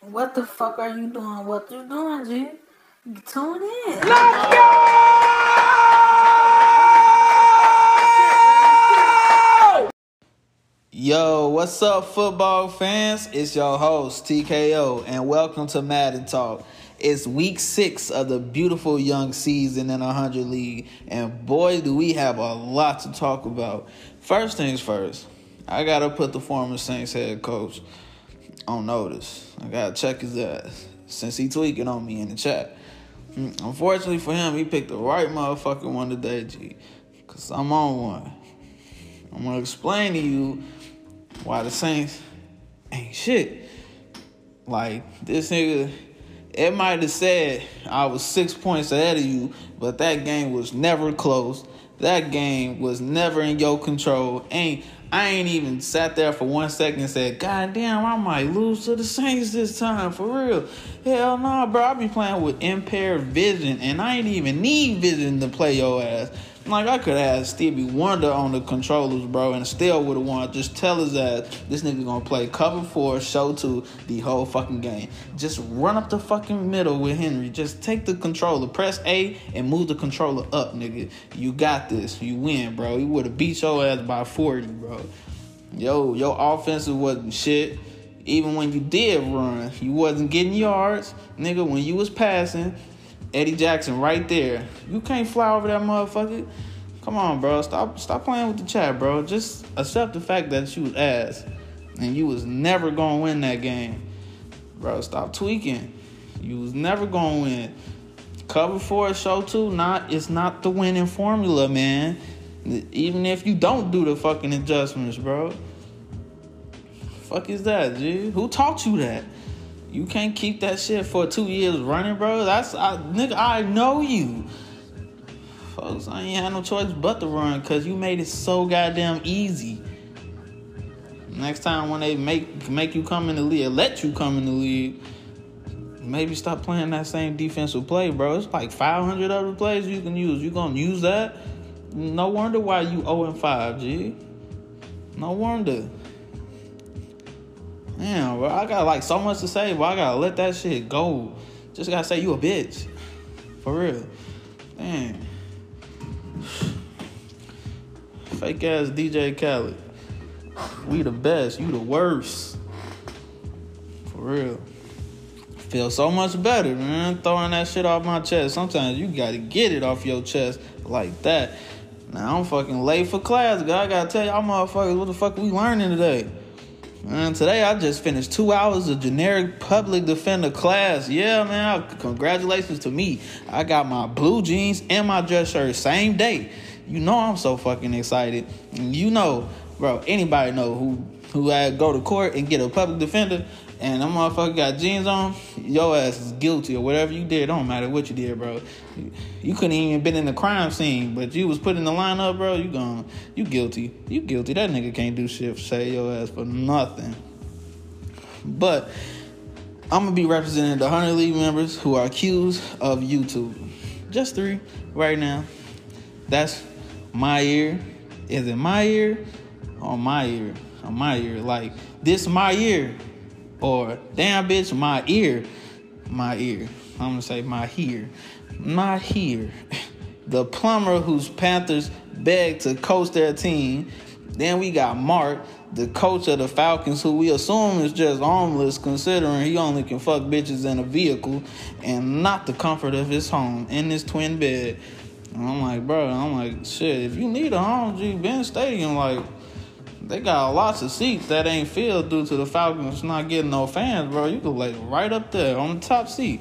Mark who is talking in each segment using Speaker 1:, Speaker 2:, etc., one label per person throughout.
Speaker 1: What the fuck are you doing? What you doing, G? Tune in.
Speaker 2: Let's go!
Speaker 3: Yo, what's up, football fans? It's your host, TKO, and welcome to Madden Talk. It's week six of the beautiful young season in 100 League, and boy, do we have a lot to talk about. First things first, I gotta put the former Saints head coach on notice. I gotta check his ass since he tweaking on me in the chat. Mm, unfortunately for him, he picked the right motherfucking one today, G. Cause I'm on one. I'm gonna explain to you why the Saints ain't shit. Like this nigga, it might have said I was six points ahead of you, but that game was never close. That game was never in your control. Ain't I ain't even sat there for one second and said, God damn, I might lose to the Saints this time, for real. Hell no, nah, bro. I be playing with impaired vision, and I ain't even need vision to play your ass. Like, I could have Stevie Wonder on the controllers, bro, and still would have won. Just tell his ass, this nigga gonna play cover four, show two, the whole fucking game. Just run up the fucking middle with Henry. Just take the controller, press A, and move the controller up, nigga. You got this. You win, bro. He would have beat your ass by 40, bro. Yo, your offensive wasn't shit. Even when you did run, you wasn't getting yards. Nigga, when you was passing, Eddie Jackson right there. You can't fly over that motherfucker. Come on, bro. Stop stop playing with the chat, bro. Just accept the fact that you was ass. And you was never gonna win that game. Bro, stop tweaking. You was never gonna win. Cover four, show two, not it's not the winning formula, man. Even if you don't do the fucking adjustments, bro. Fuck is that, G? Who taught you that? You can't keep that shit for two years running, bro. That's I, nigga. I know you, folks. I ain't had no choice but to run because you made it so goddamn easy. Next time when they make make you come in the league, let you come in the league, maybe stop playing that same defensive play, bro. It's like 500 other plays you can use. You gonna use that? No wonder why you 0 and 5, G. No wonder. Damn, bro, I got like so much to say, but I gotta let that shit go. Just gotta say you a bitch. For real. Damn. Fake ass DJ Khaled. We the best, you the worst. For real. Feel so much better, man. Throwing that shit off my chest. Sometimes you gotta get it off your chest like that. Now I'm fucking late for class, guy. I gotta tell y'all motherfuckers what the fuck we learning today. Man, today I just finished two hours of generic public defender class. Yeah, man, congratulations to me. I got my blue jeans and my dress shirt same day. You know I'm so fucking excited. You know, bro, anybody know who who had go to court and get a public defender and that motherfucker got jeans on, your ass is guilty or whatever you did. Don't matter what you did, bro. You couldn't even been in the crime scene, but you was put in the lineup, bro. You gone. You guilty. You guilty. That nigga can't do shit. Say your ass for nothing. But I'm gonna be representing the 100 league members who are accused of YouTube. Just three right now. That's my ear. Is it my ear or my ear? Or my ear. Like this my ear or damn bitch, my ear, my ear. I'm gonna say my here, my here. The plumber whose Panthers begged to coach their team. Then we got Mark, the coach of the Falcons, who we assume is just homeless, considering he only can fuck bitches in a vehicle and not the comfort of his home in his twin bed. And I'm like, bro, I'm like, shit, if you need a home, G, Benz Stadium, like, they got lots of seats that ain't filled due to the Falcons not getting no fans, bro. You could like right up there on the top seat.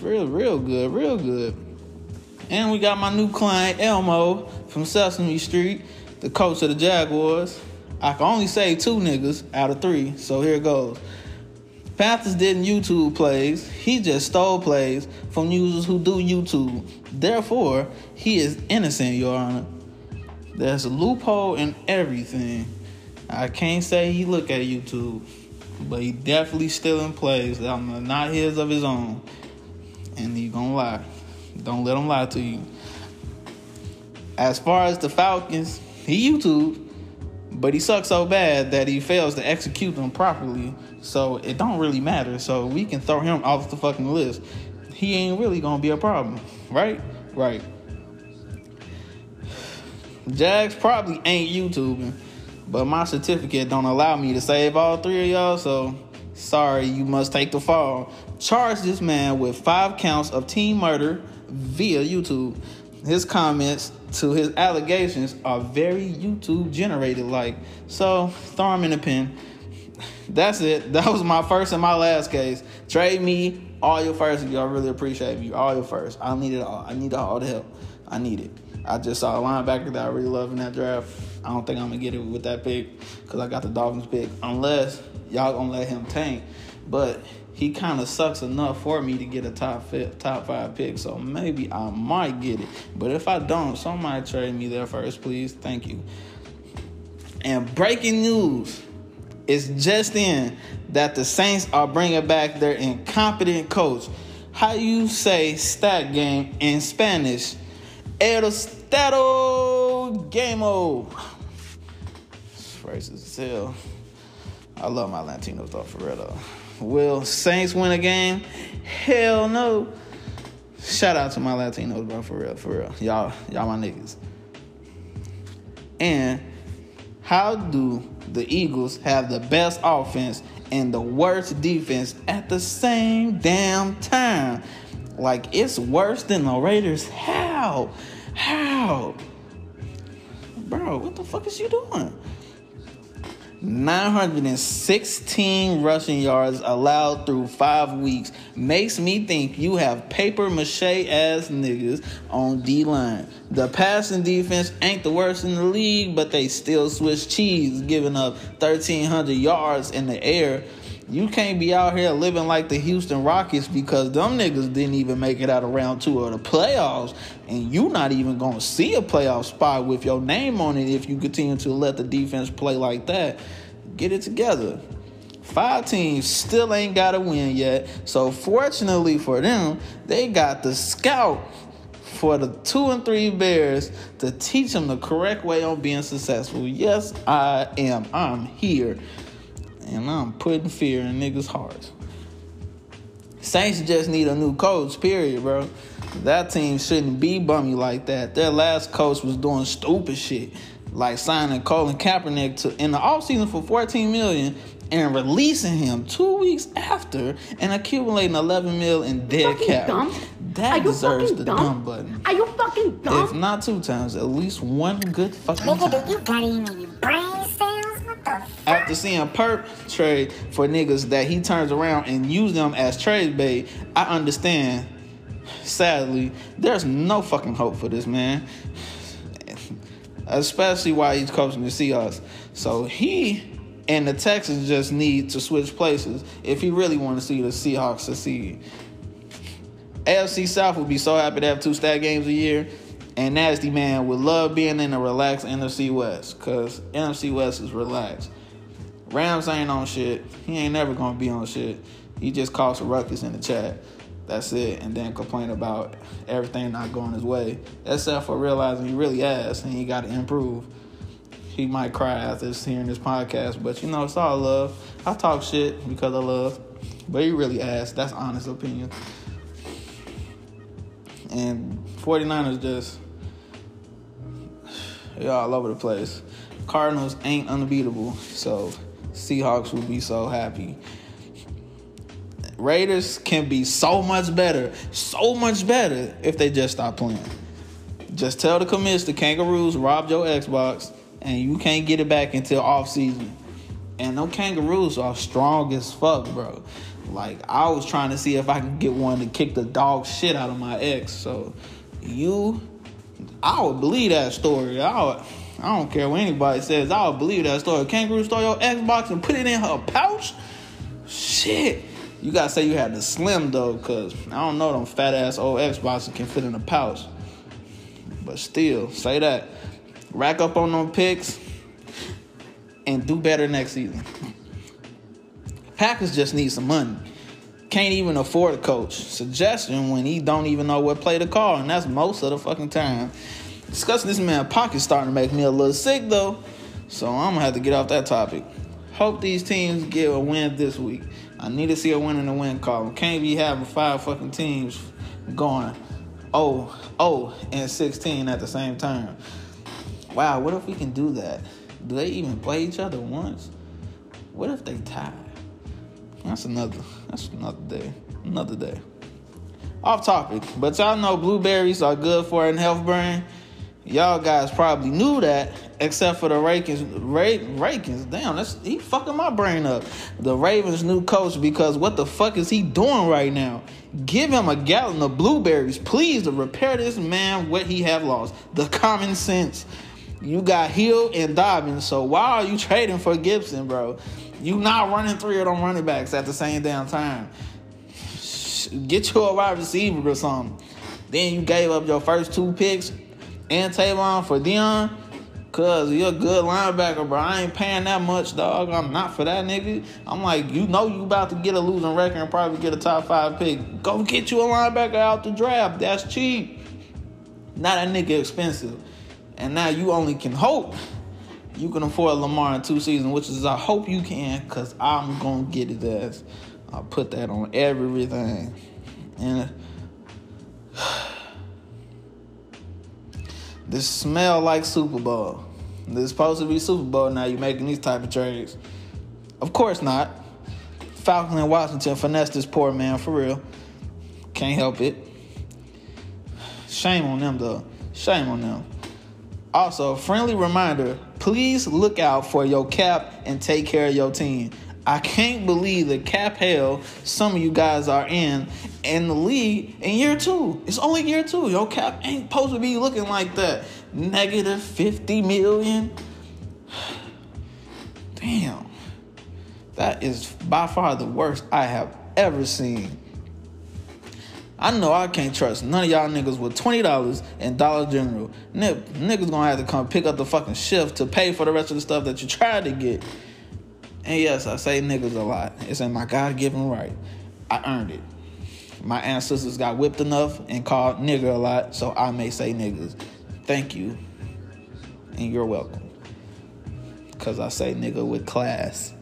Speaker 3: Real, real good, real good. And we got my new client, Elmo, from Sesame Street, the coach of the Jaguars. I can only say two niggas out of three, so here it goes. Panthers didn't YouTube plays. He just stole plays from users who do YouTube. Therefore, he is innocent, Your Honor. There's a loophole in everything. I can't say he look at YouTube, but he definitely still in plays that are not his of his own. And he gonna lie. Don't let him lie to you. As far as the Falcons, he YouTube. but he sucks so bad that he fails to execute them properly. So it don't really matter. So we can throw him off the fucking list. He ain't really gonna be a problem, right? Right. Jags probably ain't YouTubing, but my certificate don't allow me to save all three of y'all. So sorry, you must take the fall. Charge this man with five counts of team murder via YouTube. His comments to his allegations are very YouTube generated like. So throw him in the pen. That's it. That was my first and my last case. Trade me all your first y'all really appreciate me. All your first. I need it all. I need all the help. I need it. I just saw a linebacker that I really love in that draft. I don't think I'm gonna get it with that pick because I got the Dolphins pick. Unless y'all gonna let him tank. But he kind of sucks enough for me to get a top fit, top five pick. So maybe I might get it. But if I don't, somebody trade me there first, please. Thank you. And breaking news It's just in that the Saints are bringing back their incompetent coach. How you say stat game in Spanish? El old game old. racist as hell. I love my Latinos though, for real though. Will Saints win a game? Hell no. Shout out to my Latinos, bro, for real, for real. Y'all, y'all my niggas. And how do the Eagles have the best offense and the worst defense at the same damn time? Like it's worse than the Raiders. How? How? Bro, what the fuck is you doing? 916 rushing yards allowed through five weeks makes me think you have paper mache ass niggas on D line. The passing defense ain't the worst in the league, but they still switch cheese, giving up 1,300 yards in the air. You can't be out here living like the Houston Rockets because them niggas didn't even make it out of round two of the playoffs, and you not even gonna see a playoff spot with your name on it if you continue to let the defense play like that. Get it together. Five teams still ain't got a win yet, so fortunately for them, they got the scout for the two and three Bears to teach them the correct way on being successful. Yes, I am. I'm here and I'm putting fear in niggas' hearts. Saints just need a new coach, period, bro. That team shouldn't be bummy like that. Their last coach was doing stupid shit, like signing Colin Kaepernick to in the offseason for 14 million and releasing him two weeks after and accumulating 11 mil in dead cap.
Speaker 1: Dumb?
Speaker 3: That deserves the
Speaker 1: dumb?
Speaker 3: dumb button.
Speaker 1: Are you fucking dumb?
Speaker 3: If not two times, at least one good fucking
Speaker 2: Nigga,
Speaker 3: time.
Speaker 2: do you got any brain cells? What the
Speaker 3: After seeing Perp trade for niggas that he turns around and use them as trade bait, I understand. Sadly, there's no fucking hope for this man. Especially while he's coaching the Seahawks. So he and the Texans just need to switch places if he really want to see the Seahawks succeed. AFC South would be so happy to have two stat games a year. And Nasty Man would love being in a relaxed NFC West because NFC West is relaxed. Rams ain't on shit. He ain't never gonna be on shit. He just calls a ruckus in the chat. That's it. And then complain about everything not going his way. Except for realizing he really has and he gotta improve. He might cry after hearing this podcast, but you know, it's all love. I talk shit because I love. But he really asked. That's honest opinion. And 49ers just they're all over the place. Cardinals ain't unbeatable, so Seahawks will be so happy. Raiders can be so much better, so much better if they just stop playing. Just tell the commish the kangaroos robbed your Xbox and you can't get it back until off season. And no kangaroos are strong as fuck, bro. Like I was trying to see if I could get one to kick the dog shit out of my ex. So you I would believe that story. I would, I don't care what anybody says. I would believe that story. Kangaroo stole your Xbox and put it in her pouch. Shit. You gotta say you had the slim though, cause I don't know them fat ass old Xboxes can fit in a pouch. But still, say that. Rack up on them picks and do better next season. Packers just need some money. Can't even afford a coach. Suggestion when he don't even know what play to call, and that's most of the fucking time. Discussing this man pocket starting to make me a little sick though. So I'm gonna have to get off that topic. Hope these teams get a win this week. I need to see a win in the win column. Can't be having five fucking teams going oh oh and 16 at the same time. Wow, what if we can do that? Do they even play each other once? What if they tie? That's another that's another day. Another day. Off topic, but y'all know blueberries are good for a health brain. Y'all guys probably knew that, except for the Ravens. Ra- Ravens, damn, that's he fucking my brain up. The Ravens' new coach because what the fuck is he doing right now? Give him a gallon of blueberries, please, to repair this man what he have lost. The common sense. You got Hill and Dobbins, so why are you trading for Gibson, bro? You not running three of them running backs at the same damn time. Get you a wide receiver or something. Then you gave up your first two picks and Tavon for Dion. Cause you're a good linebacker, bro. I ain't paying that much, dog. I'm not for that nigga. I'm like, you know you about to get a losing record and probably get a top five pick. Go get you a linebacker out the draft. That's cheap. Not that nigga expensive. And now you only can hope you can afford Lamar in two seasons, which is I hope you can, cause I'm gonna get his ass. I'll put that on everything. And this smell like Super Bowl. This is supposed to be Super Bowl now. You're making these type of trades? Of course not. Falcon and Washington finesse this poor man for real. Can't help it. Shame on them though. Shame on them. Also, friendly reminder: please look out for your cap and take care of your team. I can't believe the cap hell some of you guys are in in the league in year two. It's only year two. Your cap ain't supposed to be looking like that. Negative 50 million. Damn. That is by far the worst I have ever seen. I know I can't trust none of y'all niggas with twenty dollars in Dollar General. N- niggas gonna have to come pick up the fucking shift to pay for the rest of the stuff that you tried to get. And yes, I say niggas a lot. It's in my God given right. I earned it. My ancestors got whipped enough and called nigger a lot, so I may say niggas. Thank you. And you're welcome. Because I say nigga with class.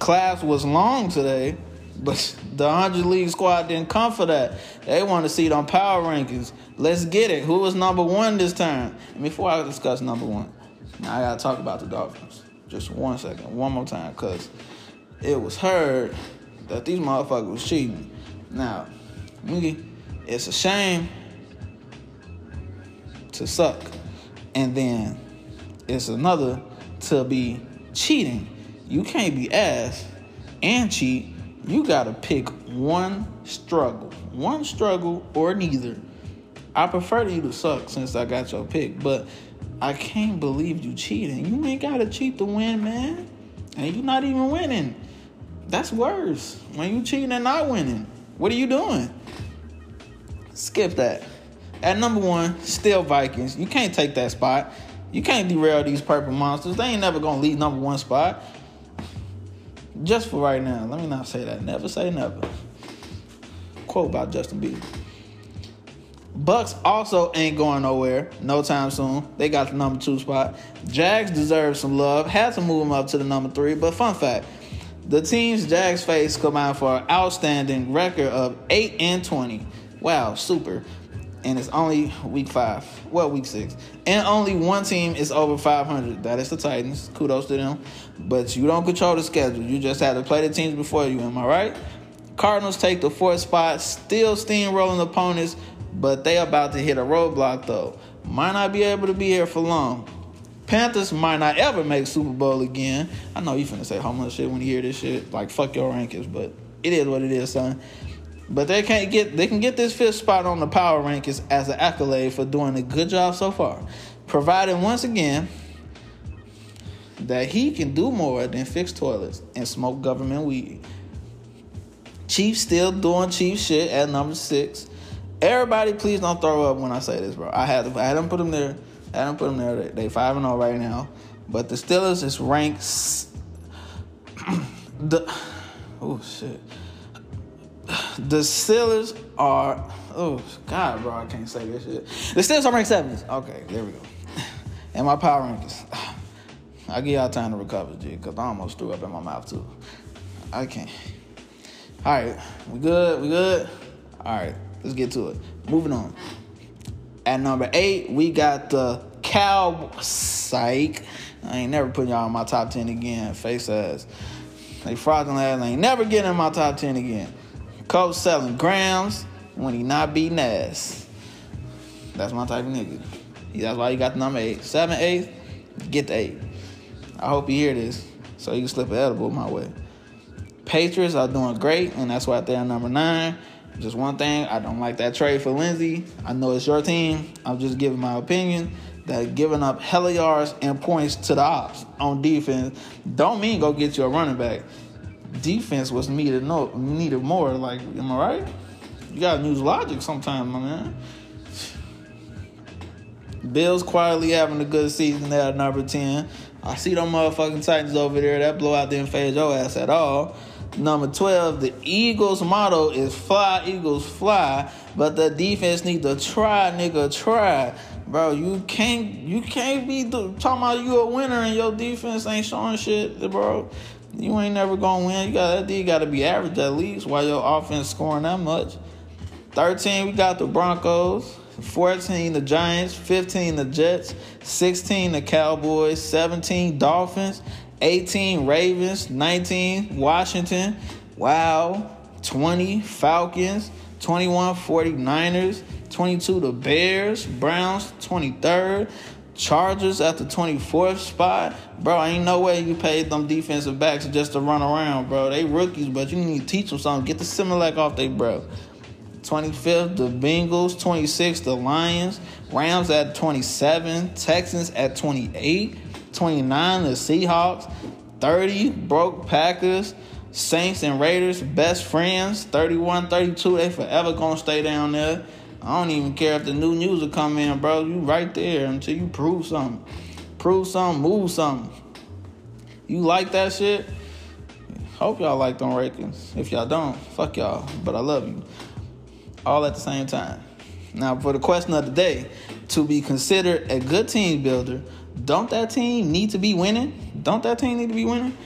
Speaker 3: Class was long today, but the 100 League squad didn't come for that. They want to see it on power rankings. Let's get it. Who was number one this time? And before I discuss number one, I got to talk about the Dolphins. Just one second, one more time, because it was heard that these motherfuckers was cheating. Now, it's a shame to suck, and then it's another to be cheating. You can't be ass and cheat. You gotta pick one struggle, one struggle or neither. I prefer you to suck since I got your pick, but I can't believe you cheating. You ain't gotta cheat to win, man. And you not even winning. That's worse. When you cheating and not winning. What are you doing? Skip that. At number one, still Vikings. You can't take that spot. You can't derail these purple monsters. They ain't never gonna leave number one spot. Just for right now. Let me not say that. Never say never. Quote by Justin Bieber. Bucs also ain't going nowhere no time soon. They got the number two spot. Jags deserve some love. Had to move them up to the number three. But fun fact, the teams Jags face come out for an outstanding record of eight and twenty. Wow, super. And it's only week five. Well, week six. And only one team is over 500. That is the Titans. Kudos to them. But you don't control the schedule. You just have to play the teams before you. Am I right? Cardinals take the fourth spot, still steamrolling opponents but they about to hit a roadblock though. Might not be able to be here for long. Panthers might not ever make Super Bowl again. I know you finna say homeless shit when you hear this shit. Like fuck your rankings, but it is what it is, son. But they can't get they can get this fifth spot on the power rankings as an accolade for doing a good job so far. Providing once again that he can do more than fix toilets and smoke government weed. Chiefs still doing chief shit at number six. Everybody, please don't throw up when I say this, bro. I had to, I had them put them there. I don't put them there. They, five and zero right now, but the Steelers is ranked the oh shit. The Steelers are oh god, bro. I can't say this shit. The Steelers are ranked seventh. Okay, there we go. And my power rankings. I give y'all time to recover, G, because I almost threw up in my mouth too. I can't. All right, we good? We good? All right, let's get to it. Moving on. At number eight, we got the Cow Psych. I ain't never putting y'all in my top 10 again. Face ass. They fraudulent ass. I ain't never getting in my top 10 again. Coach selling grams when he not beating ass. That's my type of nigga. That's why you got the number eight. Seven, eight, get the eight. I hope you hear this so you can slip an edible my way. Patriots are doing great, and that's why they're number nine. Just one thing, I don't like that trade for Lindsay. I know it's your team. I'm just giving my opinion that giving up hella yards and points to the ops on defense don't mean go get you a running back. Defense was needed no needed more. Like, am I right? You gotta use logic sometimes, my man. Bills quietly having a good season there at number 10. I see them motherfucking Titans over there. That blowout didn't phase your ass at all. Number 12, the Eagles' motto is fly, Eagles fly, but the defense need to try, nigga, try. Bro, you can't you can't be talking about you a winner and your defense ain't showing shit, bro. You ain't never gonna win. You got that gotta be average at least while your offense scoring that much. 13, we got the Broncos. 14 the Giants, 15 the Jets, 16 the Cowboys, 17 Dolphins, 18 Ravens, 19 Washington, wow, 20 Falcons, 21 49ers, 22 the Bears, Browns 23rd, Chargers at the 24th spot. Bro, ain't no way you paid them defensive backs just to run around, bro. They rookies, but you need to teach them something. Get the Similac off they bro. 25th, the Bengals. 26th, the Lions. Rams at 27. Texans at 28. 29, the Seahawks. 30, broke Packers. Saints and Raiders, best friends. 31, 32, they forever gonna stay down there. I don't even care if the new news will come in, bro. You right there until you prove something. Prove something, move something. You like that shit? Hope y'all like them rankings. If y'all don't, fuck y'all. But I love you. All at the same time. Now, for the question of the day, to be considered a good team builder, don't that team need to be winning? Don't that team need to be winning?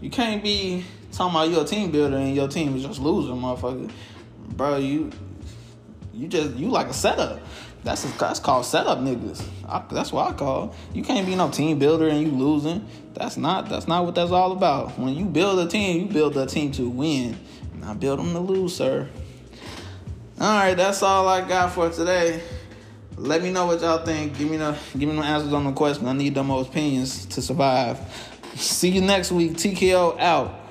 Speaker 3: You can't be talking about you're team builder and your team is just losing, motherfucker. Bro, you you just you like a setup. That's a, that's called setup niggas. I, that's what I call. You can't be no team builder and you losing. That's not that's not what that's all about. When you build a team, you build a team to win, not build them to lose, sir. All right, that's all I got for today. Let me know what y'all think. Give me the give me the answers on the question. I need the most opinions to survive. See you next week. TKO out.